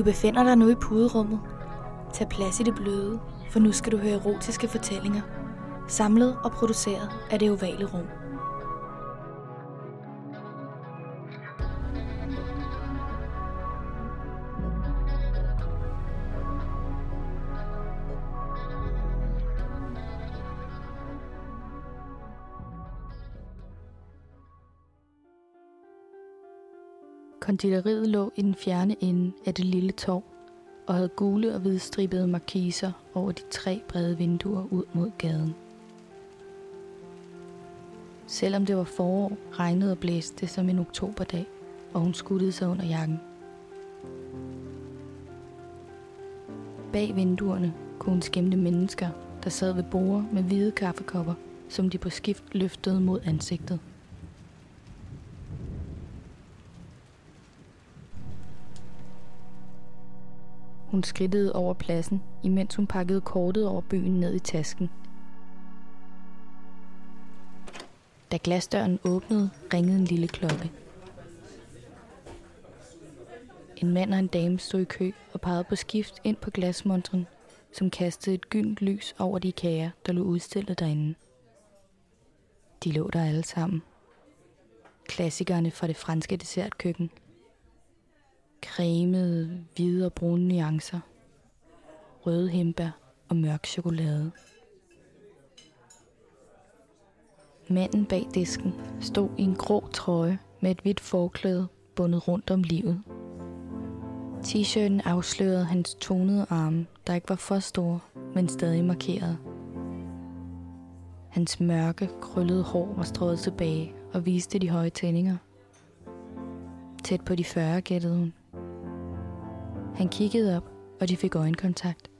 Du befinder dig nu i puderummet. Tag plads i det bløde, for nu skal du høre erotiske fortællinger, samlet og produceret af det ovale rum. Konditoriet lå i den fjerne ende af det lille torv og havde gule og hvidstribede markiser over de tre brede vinduer ud mod gaden. Selvom det var forår, regnede og blæste det som en oktoberdag, og hun skuttede sig under jakken. Bag vinduerne kunne hun skæmte mennesker, der sad ved borde med hvide kaffekopper, som de på skift løftede mod ansigtet. Hun skridtede over pladsen, imens hun pakkede kortet over byen ned i tasken. Da glasdøren åbnede, ringede en lille klokke. En mand og en dame stod i kø og pegede på skift ind på glasmontren, som kastede et gyldent lys over de kager, der lå udstillet derinde. De lå der alle sammen. Klassikerne fra det franske dessertkøkken – cremede, hvide og brune nuancer, røde hembær og mørk chokolade. Manden bag disken stod i en grå trøje med et hvidt forklæde bundet rundt om livet. T-shirten afslørede hans tonede arme, der ikke var for store, men stadig markerede. Hans mørke, krøllede hår var strået tilbage og viste de høje tændinger. Tæt på de 40 gættede hun. Han kiggede op, og de fik øjenkontakt.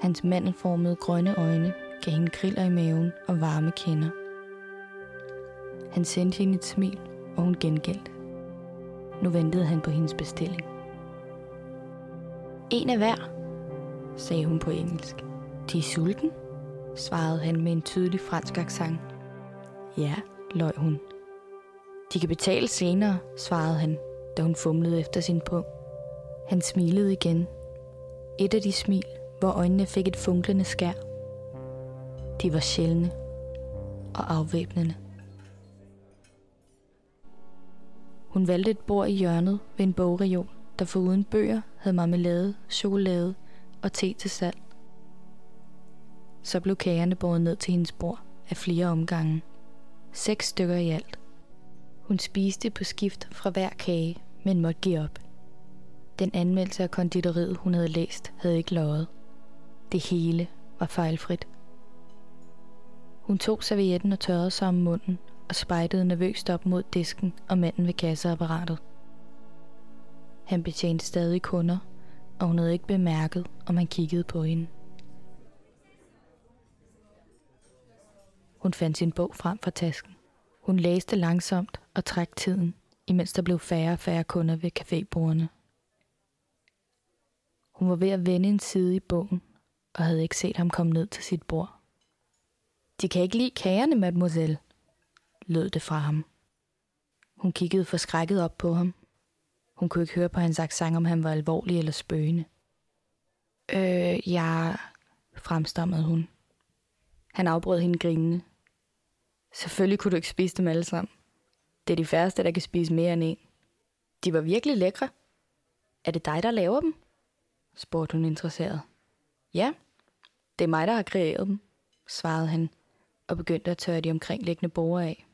Hans mandelformede grønne øjne gav hende kriller i maven og varme kinder. Han sendte hende et smil, og hun gengældte. Nu ventede han på hendes bestilling. En af hver, sagde hun på engelsk. De er sulten, svarede han med en tydelig fransk accent. Ja, løj hun. De kan betale senere, svarede han, da hun fumlede efter sin punkt. Han smilede igen. Et af de smil, hvor øjnene fik et funklende skær. De var sjældne og afvæbnende. Hun valgte et bord i hjørnet ved en bogreol, der foruden bøger havde marmelade, chokolade og te til salg. Så blev kagerne båret ned til hendes bord af flere omgange. Seks stykker i alt. Hun spiste på skift fra hver kage, men måtte give op. Den anmeldelse af konditoriet, hun havde læst, havde ikke løjet. Det hele var fejlfrit. Hun tog servietten og tørrede sig om munden og spejtede nervøst op mod disken og manden ved kasseapparatet. Han betjente stadig kunder, og hun havde ikke bemærket, om han kiggede på hende. Hun fandt sin bog frem fra tasken. Hun læste langsomt og trak tiden, imens der blev færre og færre kunder ved cafébordene. Hun var ved at vende en side i bogen, og havde ikke set ham komme ned til sit bord. De kan ikke lide kagerne, mademoiselle, lød det fra ham. Hun kiggede forskrækket op på ham. Hun kunne ikke høre på hans accent, om han var alvorlig eller spøgende. Øh, ja, fremstammede hun. Han afbrød hende grinende. Selvfølgelig kunne du ikke spise dem alle sammen. Det er de færreste, der kan spise mere end en. De var virkelig lækre. Er det dig, der laver dem? Spurgte hun interesseret. Ja, det er mig, der har kreeret dem, svarede han og begyndte at tørre de omkringliggende borer af.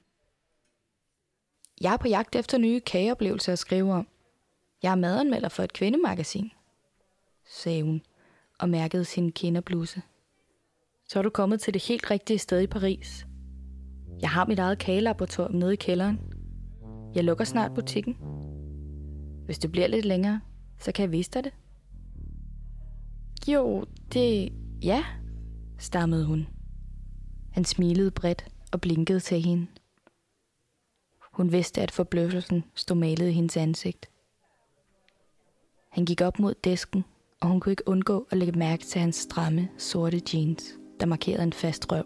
Jeg er på jagt efter nye kageoplevelser at skrive om. Jeg er madanmelder for et kvindemagasin, sagde hun og mærkede sin kinderbluse. Så er du kommet til det helt rigtige sted i Paris. Jeg har mit eget kagelaboratorium nede i kælderen. Jeg lukker snart butikken. Hvis det bliver lidt længere, så kan jeg vise dig det. Jo, det... ja, stammede hun. Han smilede bredt og blinkede til hende. Hun vidste, at forbløffelsen stod malet i hendes ansigt. Han gik op mod disken, og hun kunne ikke undgå at lægge mærke til hans stramme, sorte jeans, der markerede en fast røv.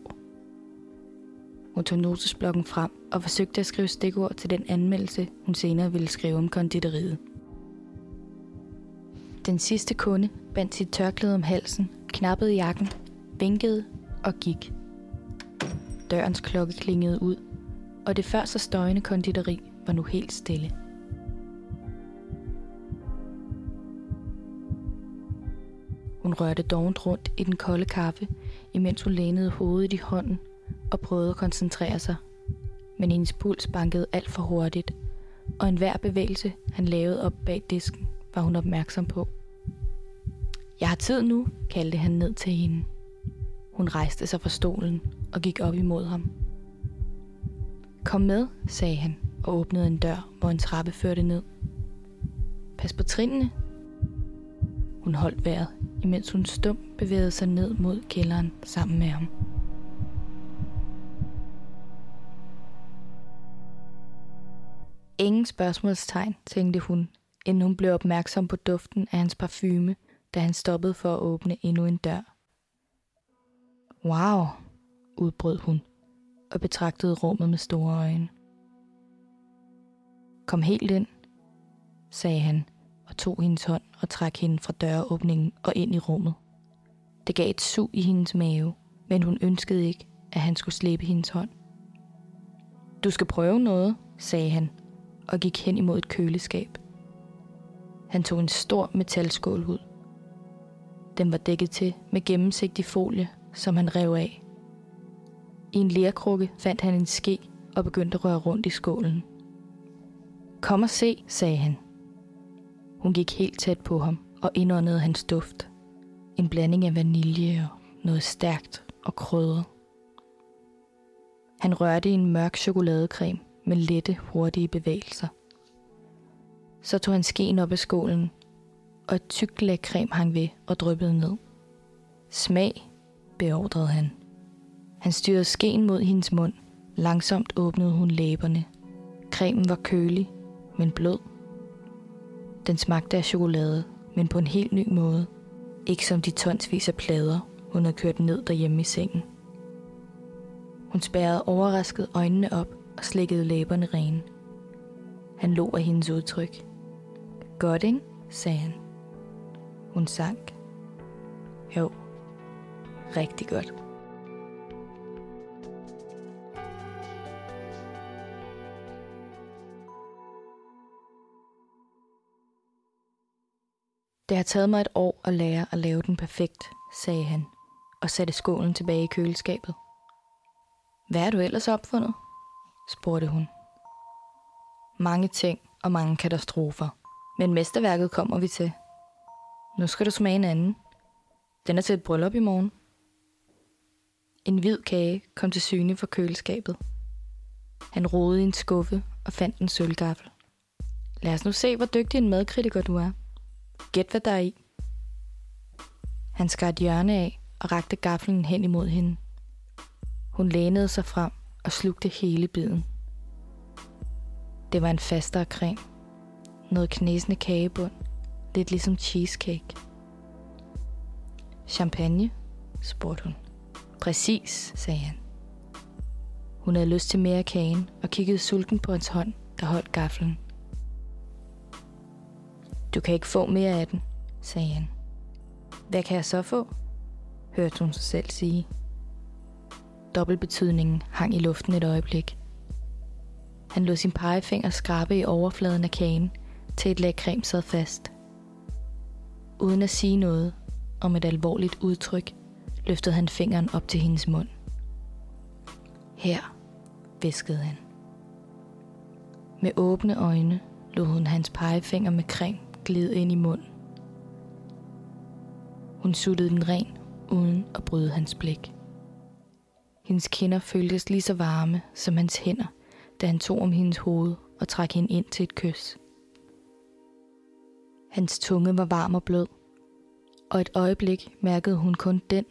Hun tog notesblokken frem og forsøgte at skrive stikord til den anmeldelse, hun senere ville skrive om konditoriet. Den sidste kunde bandt sit tørklæde om halsen, knappede jakken, vinkede og gik. Dørens klokke klingede ud, og det før så støjende konditori var nu helt stille. Hun rørte dovent rundt i den kolde kaffe, imens hun lænede hovedet i hånden og prøvede at koncentrere sig. Men hendes puls bankede alt for hurtigt, og enhver bevægelse, han lavede op bag disken, var hun opmærksom på. Jeg har tid nu, kaldte han ned til hende. Hun rejste sig fra stolen og gik op imod ham. Kom med, sagde han og åbnede en dør, hvor en trappe førte ned. Pas på trinene. Hun holdt vejret, imens hun stum bevægede sig ned mod kælderen sammen med ham. Ingen spørgsmålstegn, tænkte hun, inden hun blev opmærksom på duften af hans parfume, da han stoppede for at åbne endnu en dør. Wow, udbrød hun og betragtede rummet med store øjne. Kom helt ind, sagde han og tog hendes hånd og trak hende fra døråbningen og ind i rummet. Det gav et sug i hendes mave, men hun ønskede ikke, at han skulle slippe hendes hånd. Du skal prøve noget, sagde han og gik hen imod et køleskab. Han tog en stor metalskål ud. Den var dækket til med gennemsigtig folie, som han rev af. I en lerkrukke fandt han en ske og begyndte at røre rundt i skålen. Kom og se, sagde han. Hun gik helt tæt på ham og indåndede hans duft. En blanding af vanilje og noget stærkt og krydret. Han rørte i en mørk chokoladecreme med lette, hurtige bevægelser. Så tog han skeen op af skålen, og et tykt lag creme hang ved og dryppede ned. Smag, beordrede han. Han styrede skeen mod hendes mund. Langsomt åbnede hun læberne. Cremen var kølig, men blød. Den smagte af chokolade, men på en helt ny måde. Ikke som de tonsvis af plader, hun havde kørt ned derhjemme i sengen. Hun spærrede overrasket øjnene op og slikkede læberne rene. Han lå af hendes udtryk. Godt, ikke? sagde han. Hun sank. Jo, rigtig godt. Det har taget mig et år at lære at lave den perfekt, sagde han, og satte skålen tilbage i køleskabet. Hvad er du ellers opfundet? spurgte hun. Mange ting og mange katastrofer, men mesterværket kommer vi til. Nu skal du smage en anden. Den er til et bryllup i morgen. En hvid kage kom til syne fra køleskabet. Han rodede i en skuffe og fandt en sølvgaffel. Lad os nu se, hvor dygtig en madkritiker du er. Gæt, hvad der er i. Han skar et hjørne af og rakte gaflen hen imod hende. Hun lænede sig frem og slugte hele biden. Det var en fastere creme. Noget knæsende kagebund. Lidt ligesom cheesecake. Champagne? spurgte hun. Præcis, sagde han. Hun havde lyst til mere kagen og kiggede sulten på hans hånd, der holdt gaflen. Du kan ikke få mere af den, sagde han. Hvad kan jeg så få? hørte hun sig selv sige. Dobbeltbetydningen hang i luften et øjeblik. Han lod sin pegefinger skrabe i overfladen af kagen, til et lag creme sad fast. Uden at sige noget, og med et alvorligt udtryk, løftede han fingeren op til hendes mund. Her, viskede han. Med åbne øjne lod hun hans pegefinger med creme glide ind i munden. Hun suttede den ren, uden at bryde hans blik. Hendes kinder føltes lige så varme som hans hænder, da han tog om hendes hoved og trak hende ind til et kys. Hans tunge var varm og blød, og et øjeblik mærkede hun kun den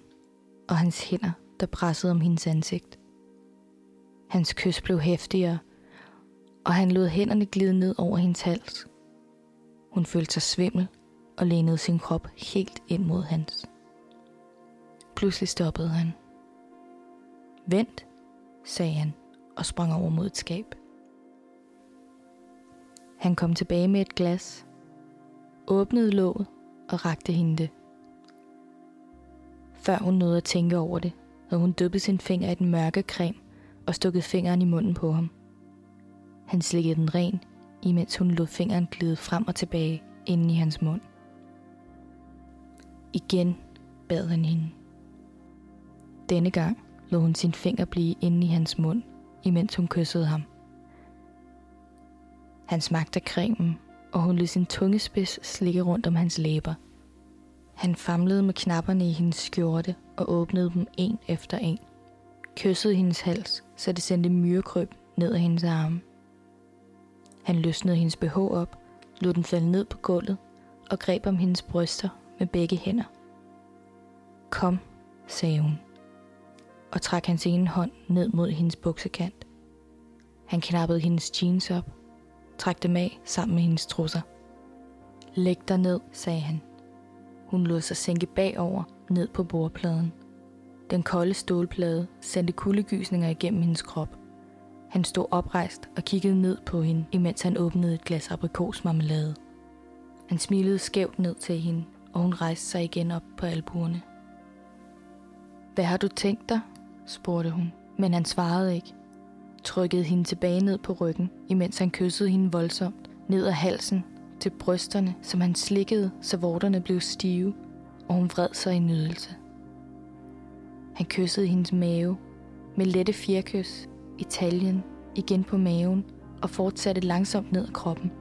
og hans hænder, der pressede om hendes ansigt. Hans kys blev hæftigere, og han lod hænderne glide ned over hendes hals. Hun følte sig svimmel og lænede sin krop helt ind mod hans. Pludselig stoppede han. Vent, sagde han og sprang over mod et skab. Han kom tilbage med et glas, åbnede låget og rakte hende det. Før hun nåede at tænke over det, havde hun dyppet sin finger i den mørke creme og stukket fingeren i munden på ham. Han slikkede den ren, imens hun lod fingeren glide frem og tilbage inden i hans mund. Igen bad han hende. Denne gang lod hun sin finger blive inde i hans mund, imens hun kyssede ham. Han smagte cremen, og hun lod sin tungespids slikke rundt om hans læber. Han famlede med knapperne i hendes skjorte og åbnede dem en efter en. Kyssede hendes hals, så det sendte myrekryb ned ad hendes arme. Han løsnede hendes BH op, lod den falde ned på gulvet og greb om hendes bryster med begge hænder. Kom, sagde hun, og trak hans ene hånd ned mod hendes buksekant. Han knappede hendes jeans op, trak dem af sammen med hendes trusser. Læg dig ned, sagde han. Hun lod sig sænke bagover ned på bordpladen. Den kolde stålplade sendte kuldegysninger igennem hendes krop. Han stod oprejst og kiggede ned på hende, imens han åbnede et glas aprikosmarmelade. Han smilede skævt ned til hende, og hun rejste sig igen op på albuerne. Hvad har du tænkt dig? spurgte hun, men han svarede ikke. Trykkede hende tilbage ned på ryggen, imens han kyssede hende voldsomt, ned ad halsen, til brysterne, som han slikkede, så vorterne blev stive, og hun vred sig i nydelse. Han kyssede hendes mave med lette firkys, i taljen, igen på maven og fortsatte langsomt ned ad kroppen.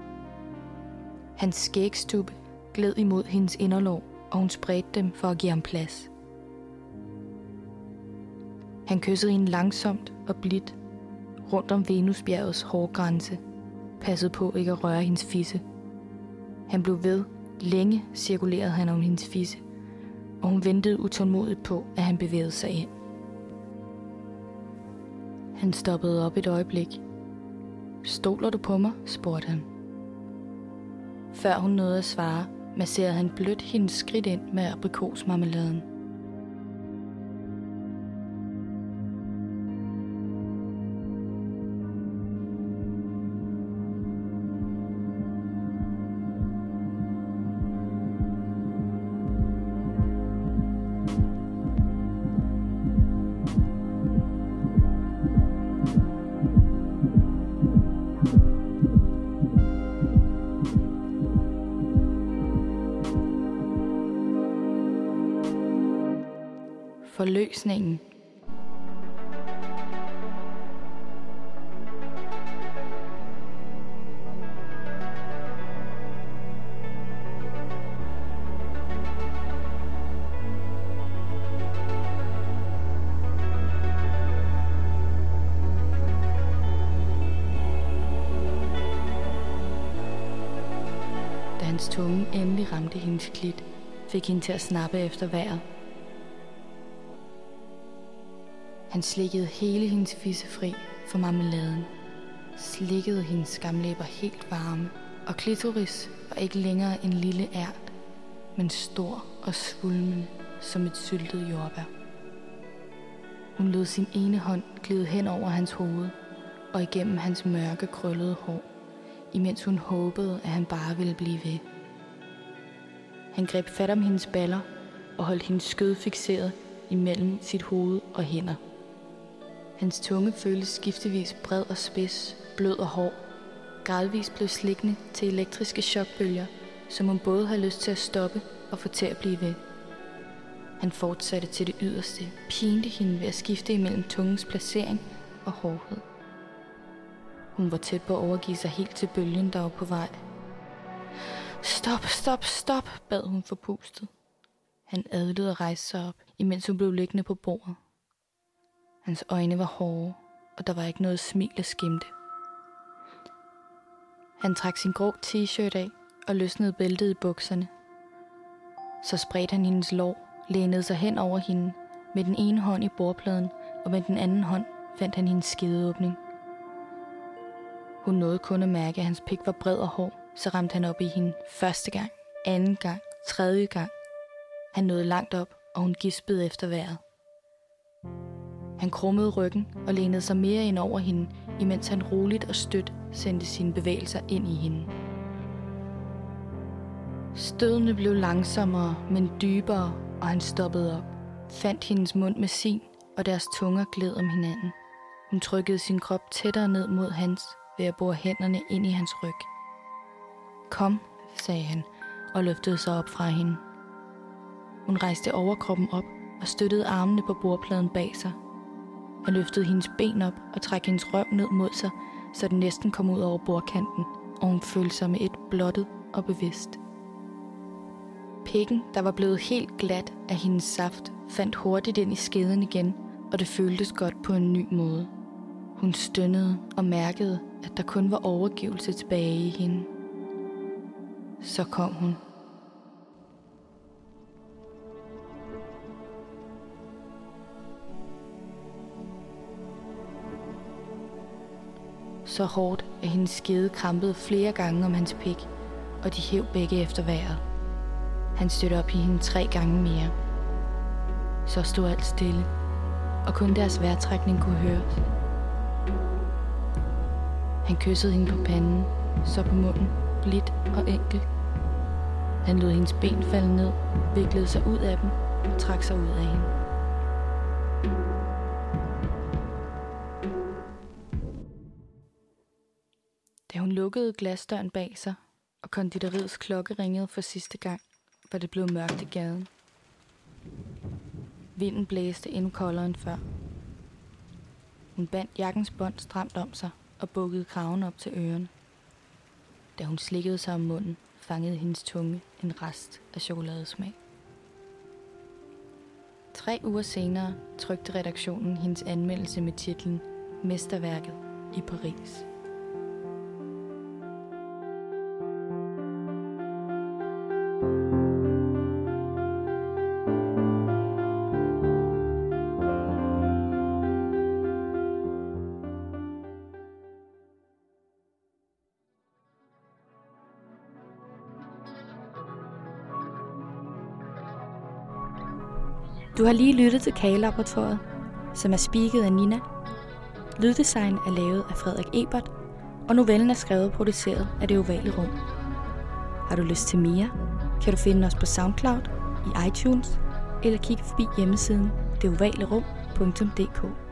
Hans skægstube gled imod hendes inderlov, og hun spredte dem for at give ham plads. Han kyssede hende langsomt og blidt rundt om Venusbjergets hårgrænse, passede på ikke at røre hendes fisse. Han blev ved. Længe cirkulerede han om hendes fisse, og hun ventede utålmodigt på, at han bevægede sig ind. Han stoppede op et øjeblik. Stoler du på mig? spurgte han. Før hun nåede at svare, masserede han blødt hendes skridt ind med aprikosmarmeladen. Forløsningen. Da hans tunge endelig ramte hendes klit, fik hende til at snappe efter vejret. Han slikkede hele hendes fisse fri for marmeladen. Slikkede hendes skamlæber helt varme, og klitoris var ikke længere en lille ært, men stor og svulmen som et syltet jordbær. Hun lod sin ene hånd glide hen over hans hoved og igennem hans mørke krøllede hår, imens hun håbede, at han bare ville blive ved. Han greb fat om hendes baller og holdt hendes skød fixeret imellem sit hoved og hænder. Hans tunge føltes skiftevis bred og spids, blød og hård. Gradvist blev slikkende til elektriske chokbølger, som hun både havde lyst til at stoppe og få til at blive ved. Han fortsatte til det yderste, pinte hende ved at skifte imellem tungens placering og hårdhed. Hun var tæt på at overgive sig helt til bølgen, der var på vej. Stop, stop, stop, bad hun forpustet. Han adlede og rejste sig op, imens hun blev liggende på bordet. Hans øjne var hårde, og der var ikke noget smil at skimte. Han trak sin grå t-shirt af og løsnede bæltet i bukserne. Så spredte han hendes lår, lænede sig hen over hende, med den ene hånd i bordpladen, og med den anden hånd fandt han hendes skedeåbning. Hun nåede kun at mærke, at hans pik var bred og hård, så ramte han op i hende første gang, anden gang, tredje gang. Han nåede langt op, og hun gispede efter vejret. Han krummede ryggen og lænede sig mere ind over hende, imens han roligt og stødt sendte sine bevægelser ind i hende. Stødene blev langsommere, men dybere, og han stoppede op. Fandt hendes mund med sin, og deres tunger gled om hinanden. Hun trykkede sin krop tættere ned mod hans, ved at bore hænderne ind i hans ryg. Kom, sagde han, og løftede sig op fra hende. Hun rejste overkroppen op og støttede armene på bordpladen bag sig. Han løftede hendes ben op og trak hendes røv ned mod sig, så den næsten kom ud over bordkanten, og hun følte sig med et blottet og bevidst. Pikken, der var blevet helt glat af hendes saft, fandt hurtigt ind i skeden igen, og det føltes godt på en ny måde. Hun stønnede og mærkede, at der kun var overgivelse tilbage i hende. Så kom hun. Så hårdt, at hendes skede krampede flere gange om hans pik, og de hæv begge efter vejret. Han stødte op i hende tre gange mere. Så stod alt stille, og kun deres vejrtrækning kunne høres. Han kyssede hende på panden, så på munden, blidt og enkelt. Han lod hendes ben falde ned, viklede sig ud af dem og trak sig ud af hende. Lukkede glasdøren bag sig, og konditoriets klokke ringede for sidste gang, var det blevet mørkt i gaden. Vinden blæste endnu koldere end før. Hun bandt jakkens bånd stramt om sig og bukkede kraven op til ørerne. Da hun slikkede sig om munden, fangede hendes tunge en rest af chokoladesmag. Tre uger senere trykte redaktionen hendes anmeldelse med titlen Mesterværket i Paris. Du har lige lyttet til Kagelaboratoriet, som er spiket af Nina. Lyddesign er lavet af Frederik Ebert, og novellen er skrevet og produceret af Det Ovale Rum. Har du lyst til mere, kan du finde os på SoundCloud, i iTunes, eller kigge forbi hjemmesiden detovalerum.dk.